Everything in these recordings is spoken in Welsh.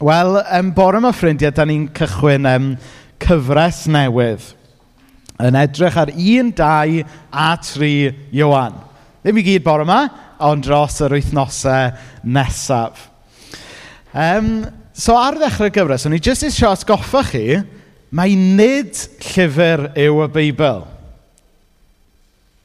Wel, um, bore yma ffrindiau, da ni'n cychwyn um, cyfres newydd yn edrych ar 1, 2 a 3 Iwan. Ddim i gyd bore yma, ond dros yr wythnosau nesaf. Um, so ar ddechrau'r gyfres, o'n i jyst eisiau atgoffa chi, mae nid llyfr yw y Beibl.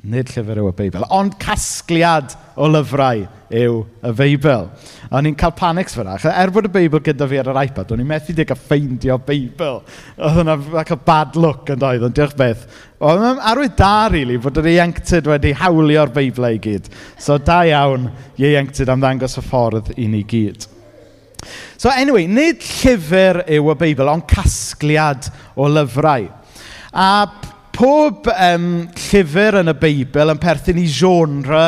Nid llyfr yw y Beibl, ond casgliad o lyfrau yw y Beibl. A o'n i'n cael panics fyna. Er bod y Beibl gyda fi ar yr iPad, o'n i'n methu dig a ffeindio Beibl. Oedd yna like a bad look yn doedd, ond diolch beth. Oedd yna'n arwydd da, really, bod yr ieuenctid wedi hawlio'r Beibl ei gyd. So, da iawn, ieuenctid am ddangos y ffordd i ni gyd. So anyway, nid llyfr yw y Beibl, ond casgliad o lyfrau. A pob um, llyfr yn y Beibl yn perthyn i genre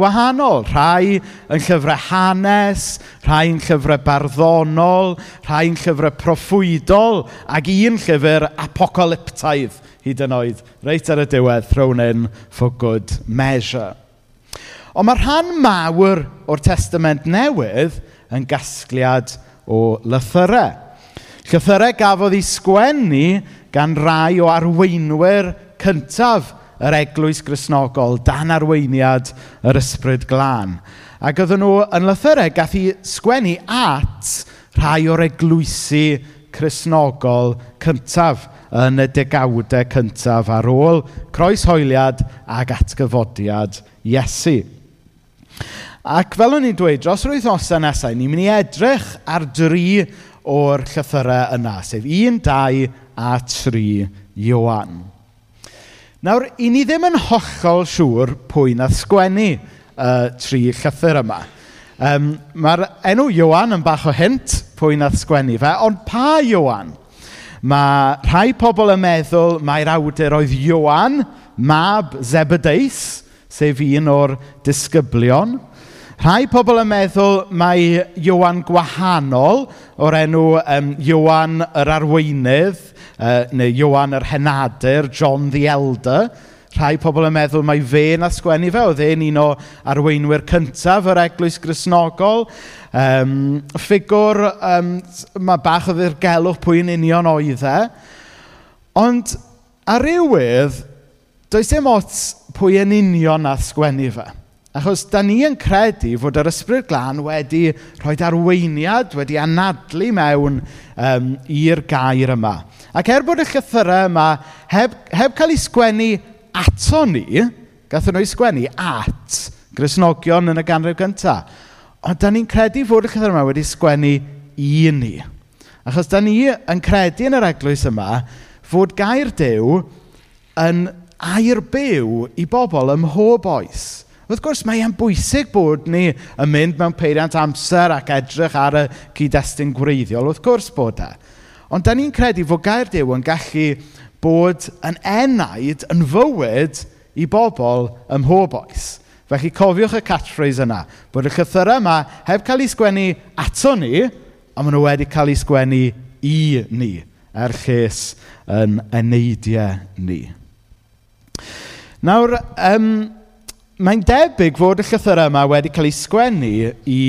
gwahanol. Rhai yn llyfrau hanes, rhai yn llyfrau barddonol, rhai yn llyfrau proffwydol, ac un llyfr apocalyptaidd hyd yn oed, reit ar y diwedd, thrown in for good measure. Ond mae rhan mawr o'r testament newydd yn gasgliad o lythyrau. Llythyrau gafodd ei sgwennu gan rai o arweinwyr cyntaf yr eglwys grisnogol dan arweiniad yr ysbryd glân. Ac oedden nhw yn lythyrau gath i sgwennu at rhai o'r eglwysu crisnogol cyntaf yn y degawdau cyntaf ar ôl croes hoeliad ac atgyfodiad Iesu. Ac fel o'n i'n dweud, dros yr wythnosau nesau, ni'n mynd i edrych ar dri o'r llythyrau yna, sef 1, 2 a 3 Ioan. Nawr, i ni ddim yn hollol siŵr pwy na sgwennu y tri llythyr yma. Um, ma'r enw Ioan yn bach o hint pwy na sgwennu fe, ond pa Ioan? Ma' rhai pobl yn meddwl mae'r awdur oedd Ioan mab Sebedeis, sef un o'r disgyblion. Rhai pobl yn meddwl mai Iwan gwahanol o'r enw um, Iwan yr Arweinydd uh, neu Iwan yr Henadur, John the Elder. Rhai pobl yn meddwl mai fe nath sgwennu fe, oedd e'n un o arweinwyr cyntaf yr Eglwys Grisnogol. Um, ffigwr um, mae bach o ddirgelwch pwy yn union oedd e. Ond ar rywydd, does dim ots pwy yn union nath sgwennu fe. Achos da ni yn credu fod yr Ysbryd Glân wedi rhoi arweiniad, wedi anadlu mewn um, i'r gair yma. Ac er bod y llythyrau yma heb, heb cael ei sgwennu ato ni, gathon nhw ei sgwennu at grisnogion yn y ganrif gyntaf. Ond da ni'n credu fod y llythyrau yma wedi sgwennu i ni. Achos da ni yn credu yn yr eglwys yma fod gair dew yn air byw i bobl ym mhob oes. Wrth gwrs, mae e'n bwysig bod ni yn mynd mewn peiriant amser ac edrych ar y cyd-destun gwreiddiol. Wrth gwrs bod e. Ond da ni'n credu fod gair Dyw yn gallu bod yn enaid yn fywyd i bobl ym mhob oes. Felly cofiwch y catchphrase yna, bod y llythyrau yma heb cael ei sgwennu ato ni, ond maen nhw wedi cael ei sgwennu i ni, er lles yn eneidiau ni. Nawr, um, mae'n debyg fod y llythyrau yma wedi cael ei sgwennu i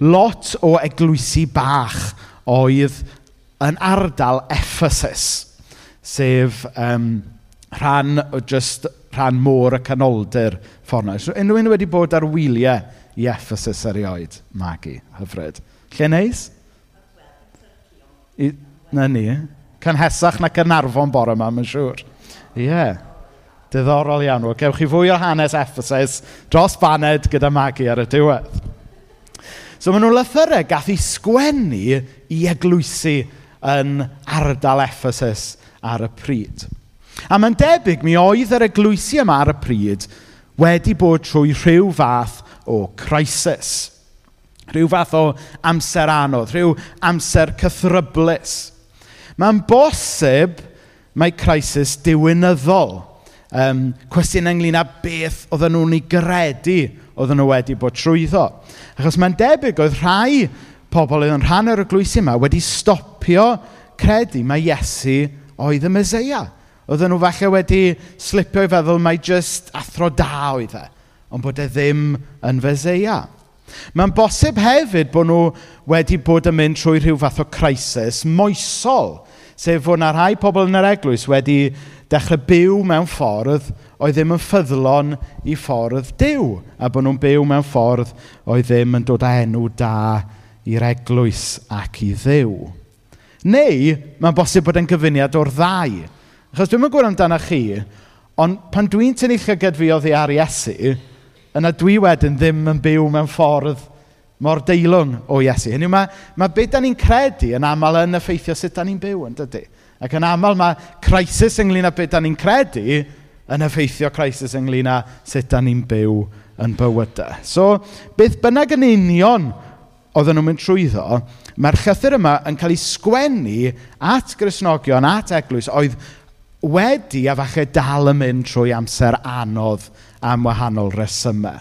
lot o eglwysi bach oedd yn ardal Ephesus, sef um, rhan o just rhan môr y canoldir ffordd yna. Unrhyw un wedi bod ar wyliau i Ephesus erioed, Magi, hyfryd. Lle neis? I, na ni. Eh? Cynhesach na Cynarfon bore yma, mae'n siŵr. Ie. Yeah. Diddorol iawn. Wel, gewch chi fwy o hanes Ephesus dros baned gyda magu ar y diwedd. So maen nhw'n lythyrau gath i sgwennu i eglwysu yn ardal Ephesus ar y pryd. A mae'n debyg mi oedd yr eglwysu yma ar y pryd wedi bod trwy rhyw fath o crisis. Rhyw fath o amser anodd, rhyw amser cythryblus. Mae'n bosib mae crisis diwynyddol um, cwestiwn ynglyn â beth oedden nhw'n ei gredu oedden nhw wedi bod trwyddo. Achos mae'n debyg oedd rhai pobl oedd yn rhan o'r eglwysi yma wedi stopio credu mae Iesu oedd y Meseia. Oedden nhw falle wedi slipio i feddwl mae jyst athro da oedd e, ond bod e ddim yn Feseia. Mae'n bosib hefyd bod nhw wedi bod yn mynd trwy rhyw fath o crisis moesol, sef fod yna rhai pobl yn yr eglwys wedi dechrau byw mewn ffordd oedd ddim yn ffyddlon i ffordd Duw. A bod nhw'n byw mewn ffordd oedd ddim yn dod â enw da i'r eglwys ac i Dduw. Neu, mae'n bosib bod e'n gyfuniad o'r ddau. Achos dwi'n gwybod amdano chi, ond pan dwi'n tynnu llygad fi oddi ar Iesu, yna dwi wedyn ddim yn byw mewn ffordd mor deilwng o Iesu. Hynny yw, mae, mae beth da ni'n credu yn aml yn effeithio sut da ni'n byw yn dydy. Ac yn aml mae crisis ynglyn â beth da ni'n credu yn effeithio crisis ynglyn â sut da ni'n byw yn bywydau. So, beth bynnag yn union oedden nhw'n mynd trwyddo, mae'r llythyr yma yn cael ei sgwennu at grisnogion, at eglwys, oedd wedi a falle dal yn mynd trwy amser anodd am wahanol resymau.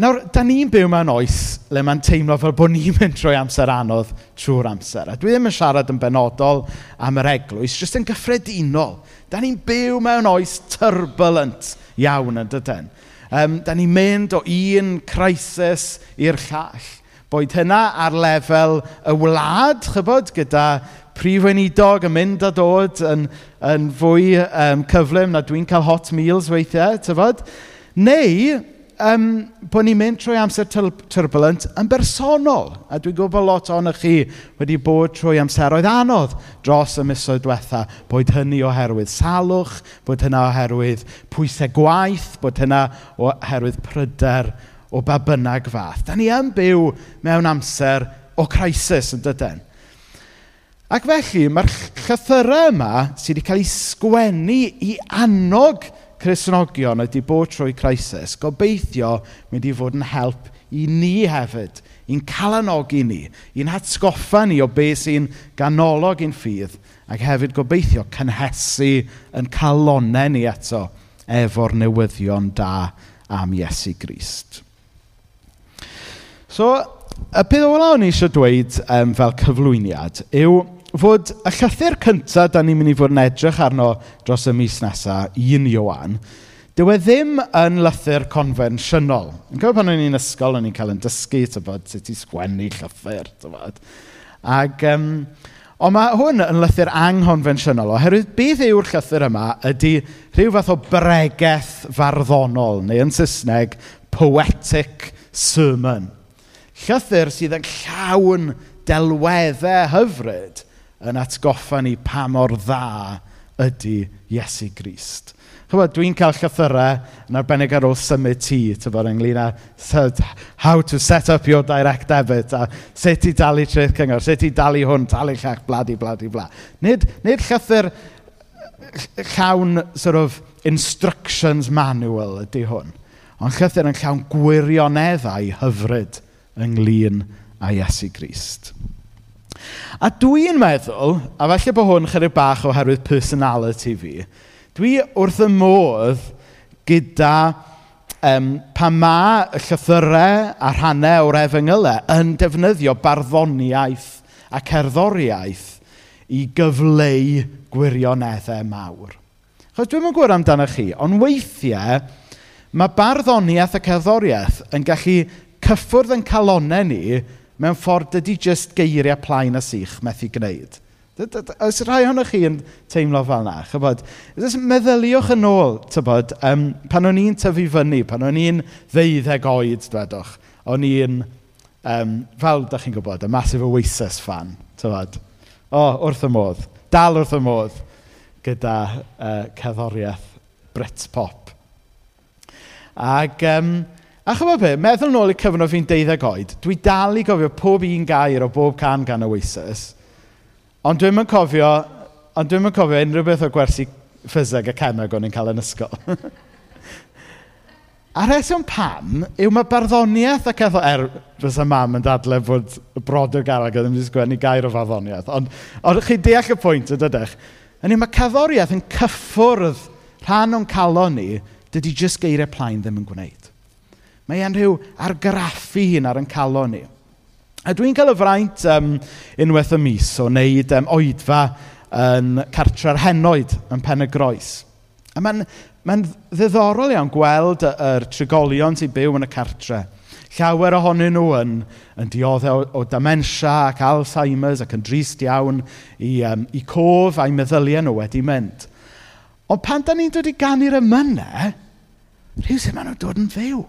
Nawr, da ni'n byw mewn oes le mae'n teimlo fel bod ni'n mynd trwy amser anodd trwy'r amser. A dwi ddim yn siarad yn benodol am yr eglwys, jyst yn gyffredinol. Da ni'n byw mewn oes turbulent iawn yn dydyn. Um, da ni'n mynd o un crisis i'r llall. Boed hynna ar lefel y wlad, chybod, gyda prif weinidog yn mynd a dod yn, yn fwy um, cyflym na dwi'n cael hot meals weithiau, tyfod? Neu um, bod ni'n mynd trwy amser turbulent yn bersonol. A dwi'n gwybod lot ohonych chi wedi bod trwy amseroedd anodd dros y misoedd diwetha. Boed hynny oherwydd salwch, bod hynna oherwydd pwysau gwaith, bod hynna oherwydd pryder o ba bynnag fath. Da ni yn byw mewn amser o crisis yn dydyn. Ac felly, mae'r llythyrau yma sydd wedi cael ei sgwennu i annog Cresnogion wedi bod trwy crisis, gobeithio mynd i fod yn help i ni hefyd, i'n calanogi ni, i'n hatgoffa ni o beth sy'n ganolog i'n ffydd, ac hefyd gobeithio cynhesu yn calonau ni eto efo'r newyddion da am Iesu Grist. So, y peth ola o'n i eisiau dweud um, fel cyflwyniad yw fod y llythyr cyntaf da ni'n mynd i fod yn edrych arno dros y mis nesaf, un Iowan, dyw e ddim yn lythyr confensiynol. Yn cofio pan o'n i'n ysgol, o'n i'n cael yn dysgu, tybod, sut i sgwennu llythyr, tybod. Ac, um, ond mae hwn yn lythyr anghonfensiynol, oherwydd beth yw'r llythyr yma ydy rhyw fath o bregeth farddonol, neu yn Saesneg, poetic sermon. Llythyr sydd yn llawn delweddau hyfryd yn atgoffa ni pa mor dda ydy Iesu Grist. Chybod, dwi'n cael llythyrau yn arbennig ar ôl symud ti, tyfod, ynglyn â how to set up your direct debit, a sut i dalu treth cyngor, sut i dalu hwn, talu llach, bladi, bladi, bla. Nid, nid llythyr llawn sort of instructions manual ydy hwn, ond llythyr yn llawn gwirioneddau hyfryd ynglyn â Iesu Grist. A dwi'n meddwl, a falle bod hwn chydig bach oherwydd personality fi, dwi wrth y modd gyda um, pa ma y llythyrau a rhannau o'r efengylau yn defnyddio barddoniaeth a cerddoriaeth i gyfleu gwirioneddau mawr. Chos dwi'n mynd gwir amdano chi, ond weithiau mae barddoniaeth a cerddoriaeth yn gallu cyffwrdd yn calonau ni mewn ffordd dydy jyst geiriau plaen a sych methu gwneud. Oes rhai ohonoch chi yn teimlo fel na? chybod? Meddyliwch yn ôl, tybod, um, pan o'n i'n tyfu fyny, pan o'n i'n ddeuddeg oed, dwedwch, o'n i'n, um, fel da chi'n gwybod, y Massive Oasis fan, tybod? O, wrth y modd, dal wrth y modd, gyda uh, cerddoriaeth Britpop. Ac, um, A chibod be? Meddwl nôl i cyfnod fi'n deuddeg oed, dwi dal i gofio pob un gair o bob can gan Oasis, ond dwi'n mynd cofio, ond dwi'n mynd cofio unrhyw beth o gwersi ffyseg a cemeg o'n i'n cael yn ysgol. A reswm pam yw mae barddoniaeth ac efo er... Fysa mam yn dadle bod y brod o garag ddim wedi sgwennu gair o farddoniaeth. Ond, ond chi deall y pwynt yn dydych. Yn mae cerddoriaeth yn cyffwrdd rhan o'n calon ni dydy jyst geiriau plaen ddim yn gwneud. Mae e'n rhyw argraffu hun ar yn calon ni. A dwi'n cael y fraint um, unwaith y mis o wneud um, oedfa yn cartre'r henoed yn Pen y Groes. A mae'n mae ddiddorol iawn gweld yr trigolion sy'n byw yn y cartre. Llawer ohonyn nhw yn, yn dioddau o, o dementia ac Alzheimer's ac yn drist iawn i, um, i cof a'i meddyliau nhw wedi mynd. Ond pan da ni'n dod i ganu'r ymynau, rhyw sy'n maen nhw'n dod yn fyw.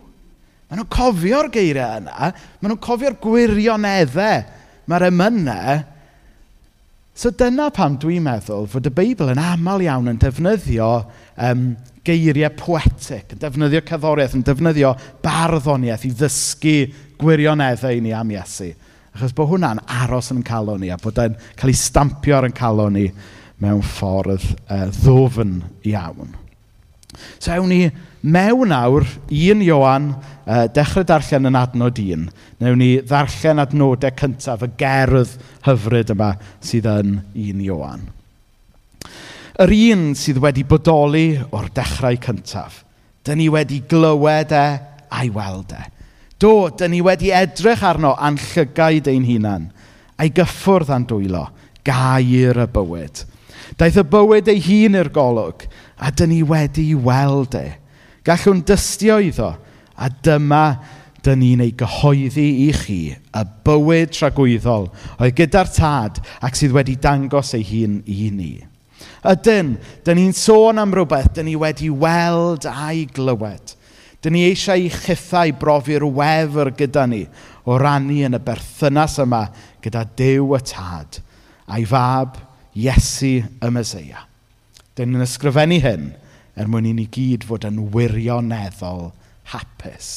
Maen nhw'n cofio'r geiriau yna. Maen nhw'n cofio'r gwirioneddau Mae'r emynau. So dyna pam dwi'n meddwl fod y Beibl yn aml iawn yn defnyddio um, geiriau poetic, yn defnyddio cyddoriaeth, yn defnyddio barddoniaeth i ddysgu gwirioneddau i ni am Iesu. Achos bod hwnna'n aros yn calon ni a bod e'n cael ei stampio ar yn calon ni mewn ffordd uh, ddofn iawn. So ewn ni mewn nawr un Ioan, dechrau darllen yn adnod un. Newn ni ddarllen adnodau cyntaf, y gerdd hyfryd yma sydd yn un Ioan. Yr un sydd wedi bodoli o'r dechrau cyntaf. Dyn ni wedi glywed e a'i weld e. Do, dyn ni wedi edrych arno a'n llygaid ein hunan, a'i gyffwrdd a'n dwylo, gair y bywyd. Daeth y bywyd ei hun i'r golwg, a dyn ni wedi weld e. Gallwn dystio iddo, a dyma dyn ni'n ei gyhoeddi i chi y bywyd tragwyddol oedd gyda'r tad ac sydd wedi dangos ei hun i ni. Ydyn, dyn ni'n sôn am rhywbeth dyn ni wedi weld a'i glywed. Dyn ni eisiau i chithau brofi'r wefr gyda ni o rannu yn y berthynas yma gyda Dyw y Tad a'i fab Iesu y Meseia. Dyn ni'n ysgrifennu hyn er mwyn i ni gyd fod yn wirioneddol hapus.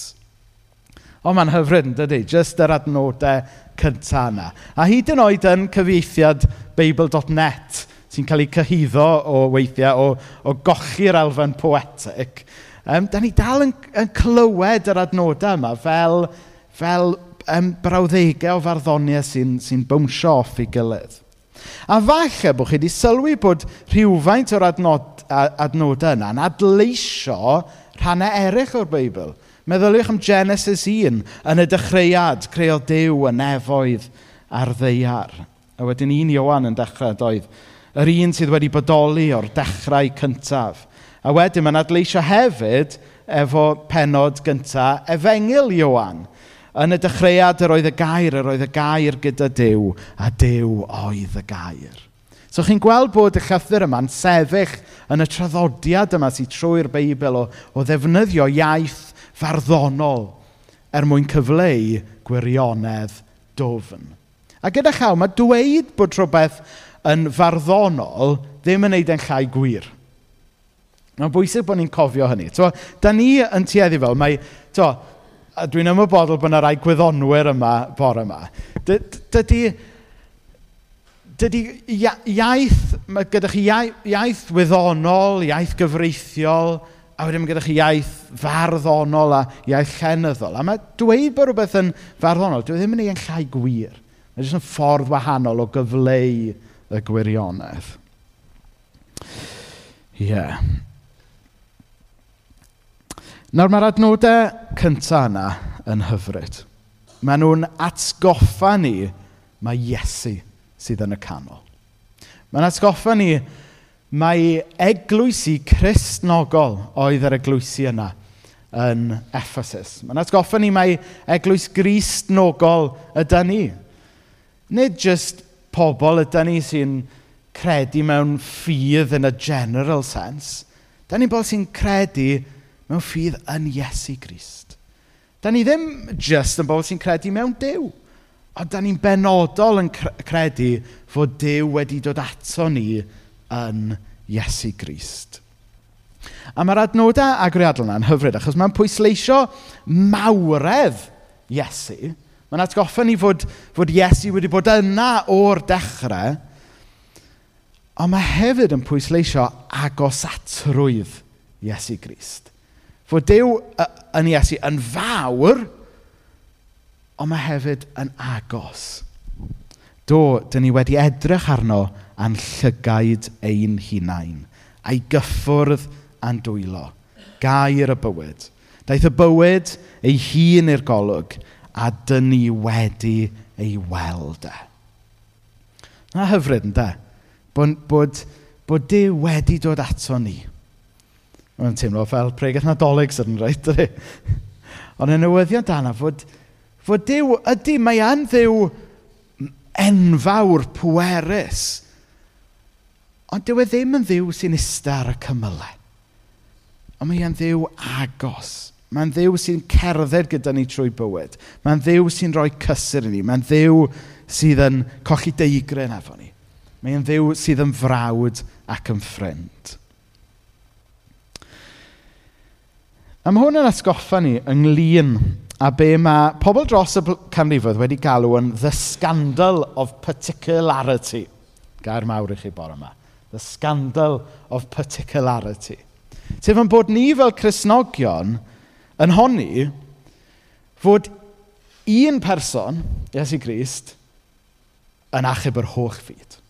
O, mae'n hyfryd yn dydy, jyst yr adnodau cyntaf yna. A hyd yn oed yn cyfieithiad Bible.net sy'n cael ei cyhyddo o weithiau o, o gochi'r elfen poetic, um, da ni dal yn, yn clywed yr adnodau yma fel, fel um, brawddegau o farddoniau sy'n sy bwmsio off i gilydd. A falle bod chi wedi sylwi bod rhywfaint o'r adnod, adnodau yna yn adleisio rhannau eraill o'r Beibl. Meddyliwch am Genesis 1, yn y dechreuad, creodd Duw y nefoedd a'r ddeiar. A wedyn un Iowan yn dechrau, doedd, yr un sydd wedi bodoli o'r dechrau cyntaf. A wedyn mae'n adleisio hefyd efo penod gyntaf Efengil Iowan – Yn y dechreuad, yr oedd y gair, yr oedd y gair gyda Dyw, a Dyw oedd y gair. So chi'n gweld bod y llythyr yma'n sefyll yn y traddodiad yma sy'n trwy'r Beibl o, o ddefnyddio iaith farddonol er mwyn cyfleu gwirionedd dofn. A gyda chaw, mae dweud bod rhywbeth yn farddonol ddim yn neud yn llai gwir. Mae'n bwysig bod ni'n cofio hynny. Twa, da ni yn tueddu fel, mae, twa, a dwi'n ymwybodol bod yna rai gwyddonwyr yma bore yma, dydy dydy iaith, mae gyda chi iai- iaith wyddonol, iaith gyfreithiol, a wedyn mae gyda chi iaith farddonol a iaith llenyddol. A mae dweud bod rhywbeth yn farddonol, dwi e ddim yn ei yn llai gwir. Mae jyst yn ffordd wahanol o gyfleu y gwirionedd. Ie. Yeah. Nawr mae'r adnodau cyntaf yna yn hyfryd. Maen nhw'n atgoffa ni mae Iesu sydd yn y canol. Mae'n atgoffa ni mae eglwysi cristnogol oedd yr eglwysi yna yn Ephesus. Mae'n atgoffa ni mae eglwys gristnogol ydy ni. Nid just pobl ydy ni sy'n credu mewn ffydd yn y general sense. Da ni'n bobl sy'n credu mewn mewn ffydd yn Iesu Grist. Da ni ddim just yn bobl sy'n credu mewn Dyw, ond da ni'n benodol yn credu fod Dyw wedi dod ato ni yn Iesu Grist. A mae'r adnodau agoriadol yna'n hyfryd, achos mae'n pwysleisio mawredd Iesu. Mae'n atgoffa ni fod, fod Iesu wedi bod yna o'r dechrau, ond mae hefyd yn pwysleisio agosatrwydd Iesu Grist. Fod Dyw yn Iesu yn fawr, ond mae hefyd yn agos. Do, dyn ni wedi edrych arno a'n llygaid ein hunain, a'i gyffwrdd a'n dwylo, gair y bywyd. Daeth y bywyd ei hun i'r golwg, a dyn ni wedi ei weld e. Na hyfryd, ynddo? Bod, bod, bod Dyw wedi dod ato ni Mae'n teimlo fel pregeth nadolig sydd yn rhaid dydy. Ond y newyddion dan fod, fod Dyw, ydy, mae yn ddiw enfawr, pwerus. Ond dyw e ddim yn ddiw sy'n ista ar y cymylau. Ond mae e'n ddiw agos. Mae'n ddiw sy'n cerdded gyda ni trwy bywyd. Mae'n ddiw sy'n rhoi cysur i ni. Mae'n ddiw sydd yn cochi deigryn efo ni. Mae'n ddiw sydd yn frawd ac yn ffrind. A mae hwn yn atgoffa ni ynglyn a be mae pobl dros y canrifoedd wedi galw yn the scandal of particularity. Gair mawr i chi bore yma. The scandal of particularity. Sef yn bod ni fel Cresnogion yn honni fod un person, Iesu Grist, yn achub yr holl fyd.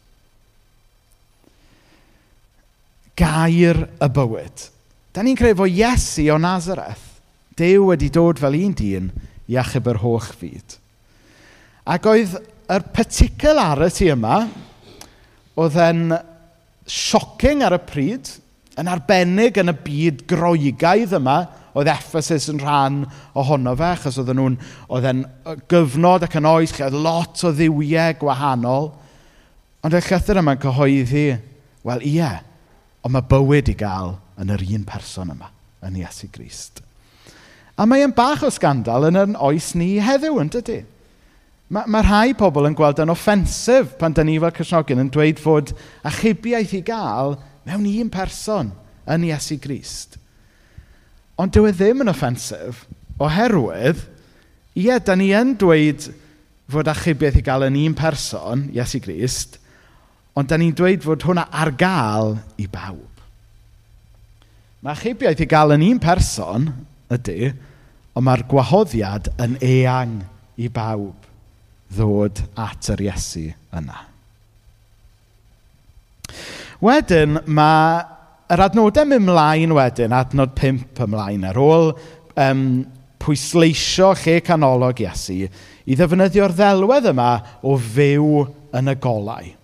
Gair y bywyd Da ni'n credu fod Iesu o Nazareth, Dew wedi dod fel un dyn i achub yr holl fyd. Ac oedd yr particularity yma, oedd e'n shocking ar y pryd, yn arbennig yn y byd groegaidd yma, oedd Ephesus yn rhan ohono fe, achos oedd nhw'n, oedd e'n gyfnod ac yn oes, lle oedd lot o ddiwiau gwahanol. Ond y llythyr yma'n cyhoeddi, wel ie, Ond mae bywyd i gael yn yr un person yma, yn Iesu Grist. A mae e'n bach o sgandal yn yn oes ni heddiw, yn dydy? Mae, mae rhai pobl yn gweld yn offensif pan dyn ni fel Cysnogion yn dweud fod achubiaeth i gael mewn un person yn Iesu Grist. Ond dyw e ddim yn offensif oherwydd, ie, da ni yn dweud fod achubiaeth i gael yn un person, Iesu Grist, Ond da ni'n dweud fod hwnna ar gael i bawb. Mae achubiaeth i gael yn un person ydy, ond mae'r gwahoddiad yn eang i bawb ddod at yr Iesu yna. Wedyn, mae yr adnodau mynd mlaen wedyn, adnod 5 ymlaen, ar ôl um, pwysleisio lle canolog Iesu, i ddefnyddio'r ddelwedd yma o fyw yn y golau.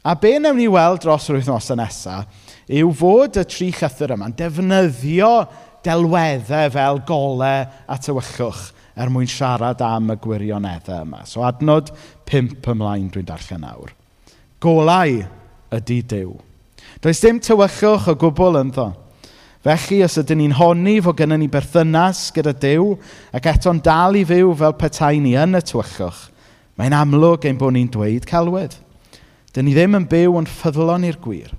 A be wnawn ni weld dros yr wythnosau nesaf yw fod y tri chythyr yma'n defnyddio delweddau fel golau a tywychwch er mwyn siarad am y gwirioneddau yma. So adnod pump ymlaen dwi'n darllen nawr. Golau ydy Dyw. Does dim tywychwch o gwbl ynddo. Felly, os ydym ni'n honni fod gennym ni berthynas gyda Dyw ac eto'n dal i fyw fel petai ni yn y tywyllwch, mae'n amlwg ein bod ni'n dweud celwydd. Dyn ni ddim yn byw yn ffyddlon i'r gwir.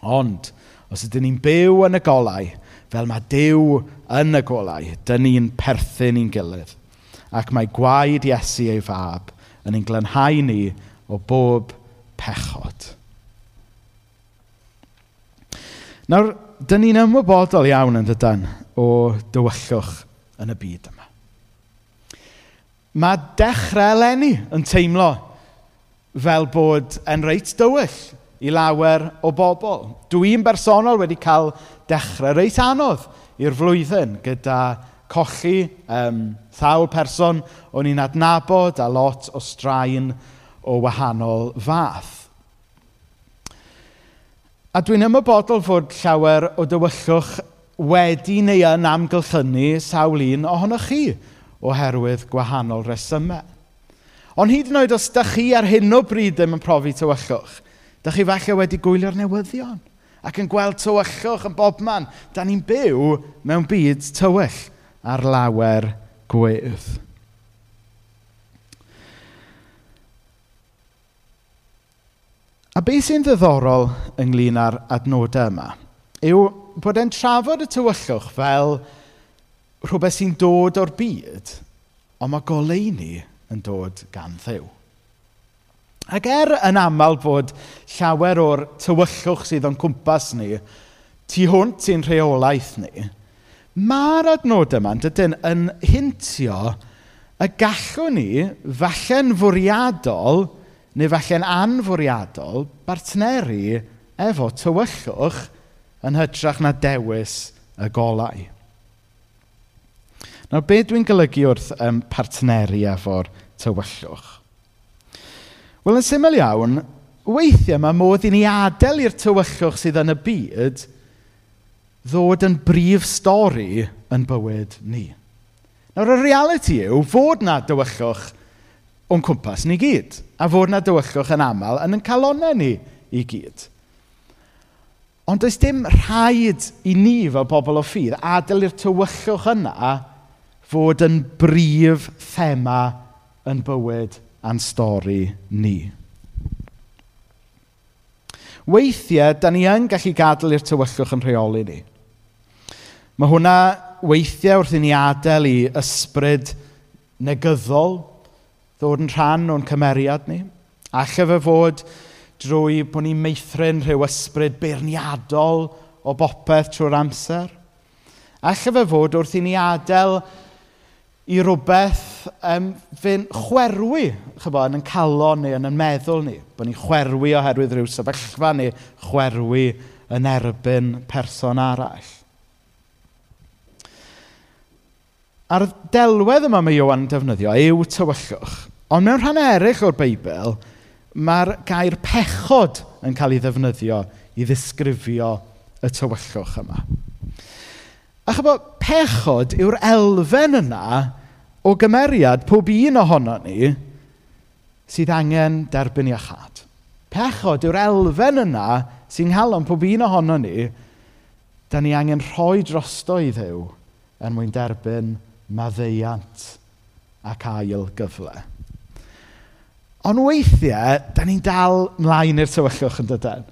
Ond, os ydyn ni'n byw yn y golau, fel mae Duw yn y golau, dyn ni'n perthyn i'n gilydd. Ac mae gwaed Iesu ei fab yn ein glanhau ni o bob pechod. Nawr, dyn ni'n ymwybodol iawn yn dydyn o dywyllwch yn y byd yma. Mae dechrau eleni yn teimlo fel bod yn reit dywyll i lawer o bobl. Dwi'n bersonol wedi cael dechrau reit anodd i'r flwyddyn gyda colli um, thawl person o'n i'n adnabod a lot o straen o wahanol fath. A dwi'n ymwybodol fod llawer o dywyllwch wedi neu yn amgylchynu sawl un ohonoch chi oherwydd gwahanol resymau. Ond hyd yn oed os ydych chi ar hyn o bryd ddim yn profi tywyllwch, da chi falle wedi gwylio'r newyddion ac yn gweld tywyllwch yn bobman. Da ni'n byw mewn byd tywyll ar lawer gwedd. A beth sy'n ddiddorol ynglyn â'r adnodau yma yw bod e'n trafod y tywyllwch fel rhywbeth sy'n dod o'r byd, ond mae goleuni yn dod gan ddew. Ac er yn aml bod llawer o'r tywyllwch sydd o'n cwmpas ni tu hwnt i'n rheolaeth ni, mae'r adnod yma, dydyn, yn hintio y gallwn ni, falle'n fwriadol, neu falle'n anfwriadol, bartneri efo tywyllwch yn hytrach na dewis y golau. Nawr, be dwi'n golygu wrth um, partneri efo'r tywyllwch. Wel, yn syml iawn, weithiau mae modd i ni adael i'r tywyllwch sydd yn y byd ddod yn brif stori yn bywyd ni. Nawr, y reality yw fod na dywyllwch o'n cwmpas ni gyd, a fod na dywyllwch yn aml yn yn calonau ni i gyd. Ond does dim rhaid i ni fel pobl o ffydd adael i'r tywyllwch yna fod yn brif thema yn bywyd a'n stori ni. Weithiau, da ni yn gallu gadael i'r tywyllwch yn rheoli ni. Mae hwnna weithiau wrth i ni adael i ysbryd negyddol ddod yn rhan o'n cymeriad ni. Alla fe fod drwy bod ni'n meithrin rhyw ysbryd beirniadol o bopeth trwy'r amser. Alla fe fod wrth i ni adael i rhywbeth um, fy'n chwerwi chybo, yn yn calon ni, yn yn meddwl ni. bod ni'n chwerwi oherwydd rhyw sefyllfa ni, chwerwi yn erbyn person arall. A'r delwedd yma mae Iwan defnyddio yw tywyllwch. Ond mewn rhan eraill o'r Beibl, mae'r gair pechod yn cael ei ddefnyddio i ddisgrifio y tywyllwch yma. A chybo, pechod yw'r elfen yna o gymeriad pob un ohono ni sydd angen derbyn iachad. Pechod yw'r elfen yna sy'n nghalon pob un ohono ni, da ni angen rhoi drosto i ddew er mwyn derbyn maddeiant ac ail gyfle. Ond weithiau, da ni'n dal mlaen i'r tywyllwch yn dydyn.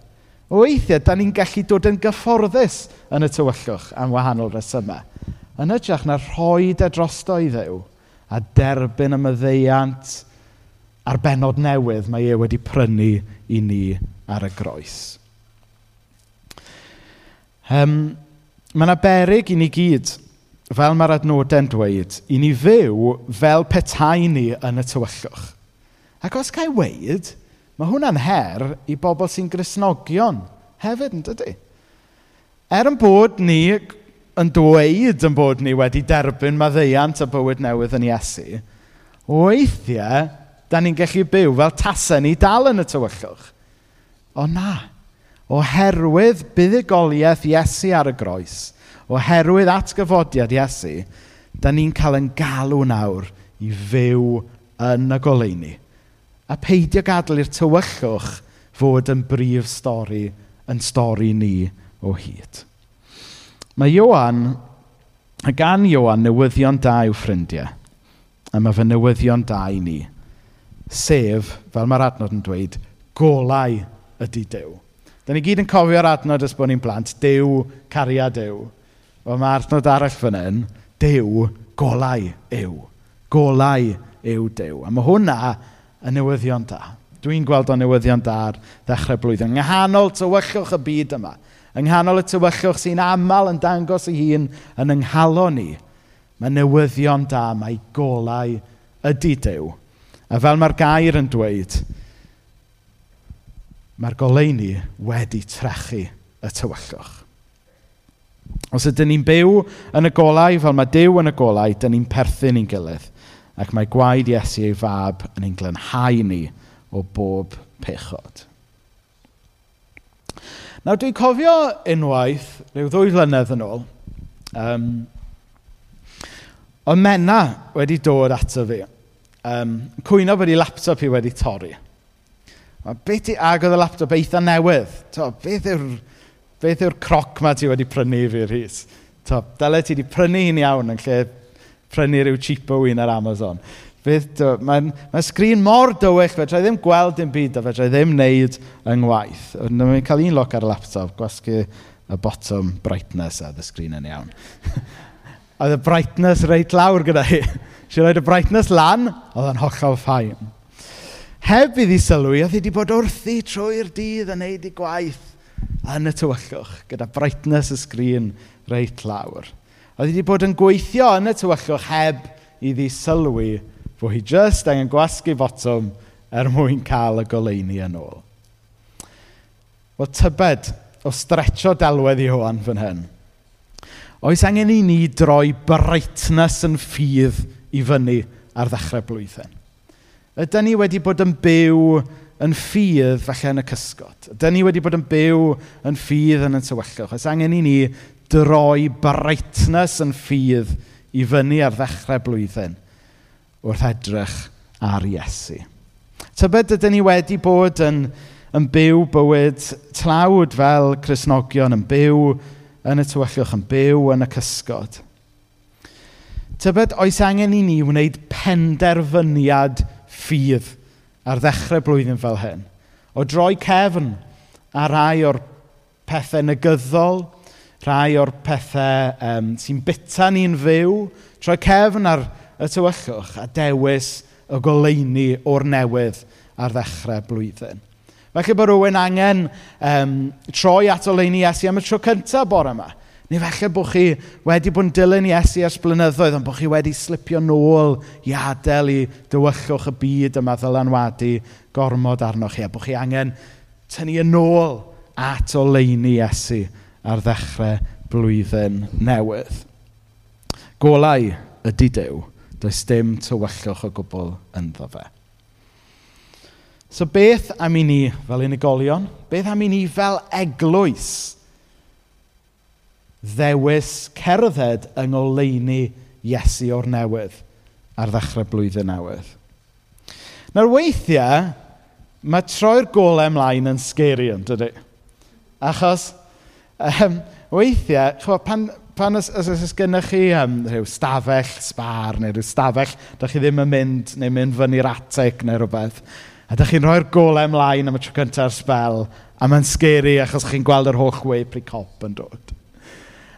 Weithiau, da ni'n gallu dod yn gyfforddus yn y tywyllwch am wahanol resymau. Yn ytrach na rhoi de drosto i ddew – a derbyn y myddeiant a'r benod newydd mae e wedi prynu i ni ar y groes. Um, mae yna berig i ni gyd, fel mae'r adnodau'n dweud, i ni fyw fel petai ni yn y tywyllwch. Ac os gael weid, mae hwnna'n her i bobl sy'n grisnogion hefyd, yn dydy? Er yn bod ni yn dweud yn bod ni wedi derbyn maddeiant y bywyd newydd yn Iesu, weithiau, da ni'n gallu byw fel tasau ni dal yn y tywyllwch. O na, oherwydd buddigoliaeth Iesu ar y groes, oherwydd atgyfodiad Iesu, da ni'n cael yn galw nawr i fyw yn y goleini. A peidio gadael i'r tywyllwch fod yn brif stori, yn stori ni o hyd. Mae Ioan, gan Ioan, newyddion da i'w ffrindiau. A mae fy newyddion da i ni. Sef, fel mae'r adnod yn dweud, golau ydy Dyw. Da ni gyd yn cofio'r adnod ys bod ni'n blant, Dyw, cariad Dyw. Wel mae adnod arall fan hyn, Dyw, golau yw. Golau yw Dyw. A mae hwnna yn newyddion da. Dwi'n gweld o newyddion da ar ddechrau blwyddyn. Nghanol tywyllwch y byd yma. Yng nghanol y tywyllwch sy'n aml yn dangos ei hun yn yng nghalon ni, mae newyddion da, mae golau ydy Duw. A fel mae'r gair yn dweud, mae'r goleuni wedi trechu y tywyllwch. Os ydym ni'n byw yn y golau fel mae Duw yn y golau, dyn ni'n perthyn i'n gilydd. Ac mae gwaed Iesu ei fab yn ein glenhau ni o bob pechod. Nawr dwi'n cofio unwaith, rhyw ddwy flynedd yn ôl, um, o mena wedi dod ato fi. Um, cwyno bod ei laptop i wedi torri. A beth i agodd y laptop eitha newydd? To, beth yw'r beth yw'r croc ma ti wedi prynu fi rhys? To, dyle ti wedi prynu hi'n iawn yn lle prynu rhyw cheapo un ar Amazon. Mae'n ma sgrin mor dywych, fedra i ddim gweld dim byd a fedra i ddim wneud yng ngwaith. Na mi'n cael un loc ar y laptop, gwasgu y bottom brightness a y sgrin yn iawn. a y brightness reit lawr gyda hi. Si roed y brightness lan, oedd yn hollol ffain. Heb iddi sylwi, oedd hi wedi bod wrthi trwy'r dydd yn neud i gwaith yn y tywyllwch, gyda brightness y sgrin reit lawr. Oedd hi wedi bod yn gweithio yn y tywyllwch heb iddi sylwi Fod hi jyst angen gwasgu botwm er mwyn cael y goleuni yn ôl. Wel, tybed o stretcho delwedd Iohan fan hyn. Oes angen i ni droi brightness yn ffydd i fyny ar ddechrau blwyddyn. Ydy ni wedi bod yn byw yn ffydd falle yn y cysgod. Ydy ni wedi bod yn byw yn ffydd yn y tywyllwch. Oes angen i ni droi brightness yn ffydd i fyny ar ddechrau blwyddyn wrth edrych ar Iesu. Tybed ydyn ni wedi bod yn, yn byw bywyd tlawd fel Cresnogion, yn byw yn y tywyllwch, yn byw yn y cysgod. Tybed oes angen i ni wneud penderfyniad ffydd ar ddechrau blwyddyn fel hyn. O droi cefn a rai o'r pethau negyddol, rhai o'r pethau um, sy'n bita ni'n fyw, troi cefn ar y tywyllwch a dewis y goleini o'r newydd ar ddechrau blwyddyn. Felly bod rhywun angen um, troi at oleini Iesu am y tro cyntaf bore yma. Neu felly bod chi wedi bod yn dilyn Iesu ers blynyddoedd, ond bod chi wedi slipio nôl i adael i dywyllwch y byd yma ddylanwadu gormod arnoch chi, a bod chi angen tynnu yn ôl at oleini Iesu ar ddechrau blwyddyn newydd. Golau ydy dew, Does dim tywyllwch o gwbl ynddo fe. So beth am i ni fel unigolion? Beth am i ni fel eglwys? Ddewis cerdded yng ngoleini Iesu o'r newydd ar ddechrau blwyddyn newydd. Nawr weithiau, mae troi'r golau ymlaen yn sgeri yn dydy. Achos um, weithiau, chwa, pan, pan os, os, os gennych chi um, rhyw stafell sbar neu rhyw stafell, da chi ddim yn mynd neu mynd fyny'r atig neu rhywbeth, a da chi'n rhoi'r golau ymlaen am y tro cyntaf sbel, a mae'n scary achos chi'n gweld yr holl wei pri cop yn dod.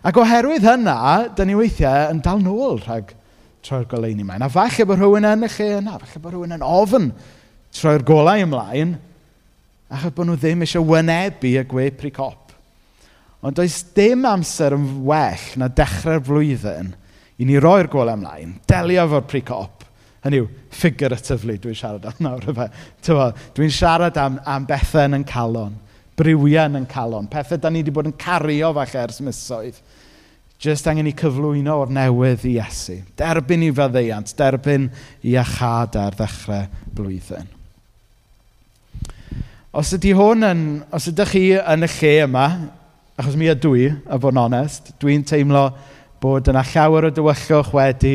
Ac oherwydd hynna, da ni weithiau yn dal nôl rhag troi'r goleini ymlaen. A falle bod rhywun yn y lle yna, falle bod rhywun yn ofyn troi'r golau ymlaen, achos bod nhw ddim eisiau wynebu y gwe pri cop Ond does dim amser yn well na dechrau'r flwyddyn i ni roi'r golau ymlaen, delio fo'r pry-cop. Hynny yw, figuratively dwi'n siarad am nawr. Dwi'n siarad am, am bethau yn yn calon, briwiau yn yn calon, pethau da ni wedi bod yn cario falle ers misoedd. Jyst angen i cyflwyno o'r newydd i Iesu. Derbyn i faddeiant, derbyn i achad ar ddechrau blwyddyn. Os ydy hwn yn, os ydych chi yn y lle yma, Achos mi ydw i, a fod yn onest, dwi'n teimlo bod yna llawer o dywyllwch wedi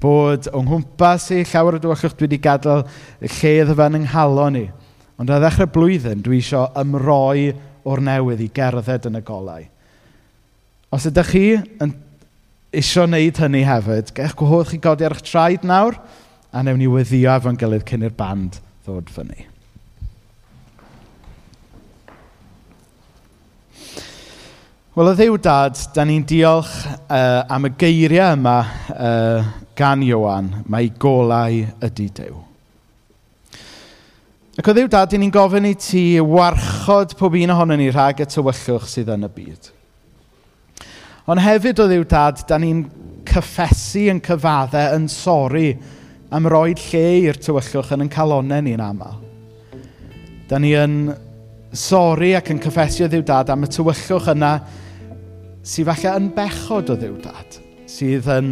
bod o'n nghwmpas i, llawer o dywyllwch dwi wedi gadael lle iddo fe yn yng nghalon. Ond ar ddechrau blwyddyn, dwi eisiau ymroi o'r newydd i gerdded yn y golau. Os ydych chi yn eisiau wneud hynny hefyd, gech gwahodd chi godi ar eich traed nawr, a newn ni weddio efo'n gilydd cyn i'r band ddod fyny. Wel o ddiw dad, da ni'n diolch uh, am y geiriau yma uh, gan Iowan. Mae golau ydy dew. Ac o ddiw dad, ni'n gofyn i ti warchod pob un ohono ni rhag y tywyllwch sydd yn y byd. Ond hefyd o ddiw dad, da ni'n cyffesu yn cyfaddau yn sori am roed lle i'r tywyllwch yn yn calonau ni'n aml. Da ni yn sori ac yn cyffesu o ddiw dad am y tywyllwch yna sydd falle yn bechod o ddiwdad, sydd yn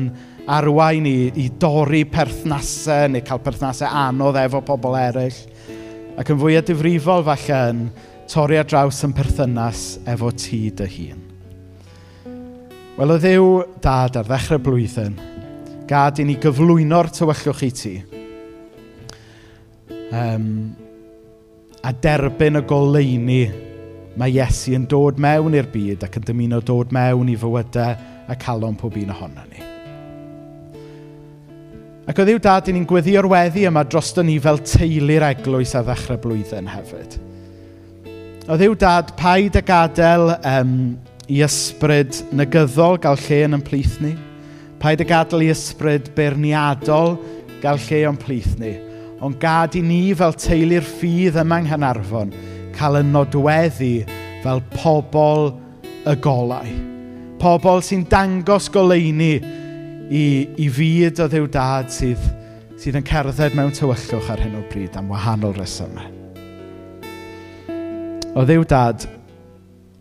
arwain i, i dorri perthnasau neu cael perthnasau anodd efo pobl eraill, ac yn fwyaf difrifol falle yn torri ar draws yn perthynas efo ti dy hun. Wel, o ddiw dad ar ddechrau blwyddyn, gad i ni gyflwyno'r tywyllwch i ti. Um, a derbyn y goleini mae Iesu yn dod mewn i'r byd ac yn dymuno dod mewn i fywydau a calon pob un ohono ni. Ac o ddiw dad, ni'n gweddio'r weddi yma drosto ni fel teulu'r eglwys a ddechrau blwyddyn hefyd. O ddiw dad, paid y gadael um, i ysbryd negyddol gael lle yn yn plith ni. Paid y gadael i ysbryd berniadol gael lle o'n plith ni. Ond gad i ni fel teulu'r ffydd yma yng Nghanarfon – cael yn nodweddu fel pobl y golau. Pobl sy'n dangos goleini i, i fyd o ddiw dad sydd, sydd yn cerdded mewn tywyllwch ar hyn o bryd am wahanol resymau. O ddiw dad,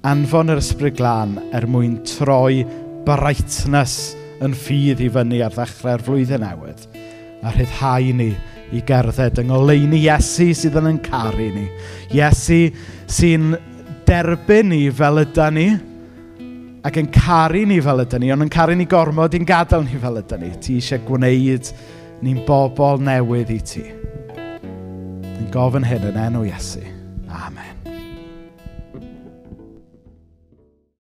anfon yr ysbryd glân er mwyn troi brightness yn ffydd i fyny ar ddechrau'r flwyddyn newydd a rhyddhau ni i gerdded yng ngoleuni Iesu sydd yn yn caru ni. Iesu sy'n derbyn ni fel ydan ni ac yn caru ni fel ydan ni, ond yn caru ni gormod i'n gadael ni fel ydan ni. Ti eisiau gwneud ni'n bobl newydd i ti. Yn gofyn hyn yn enw Iesu. Amen.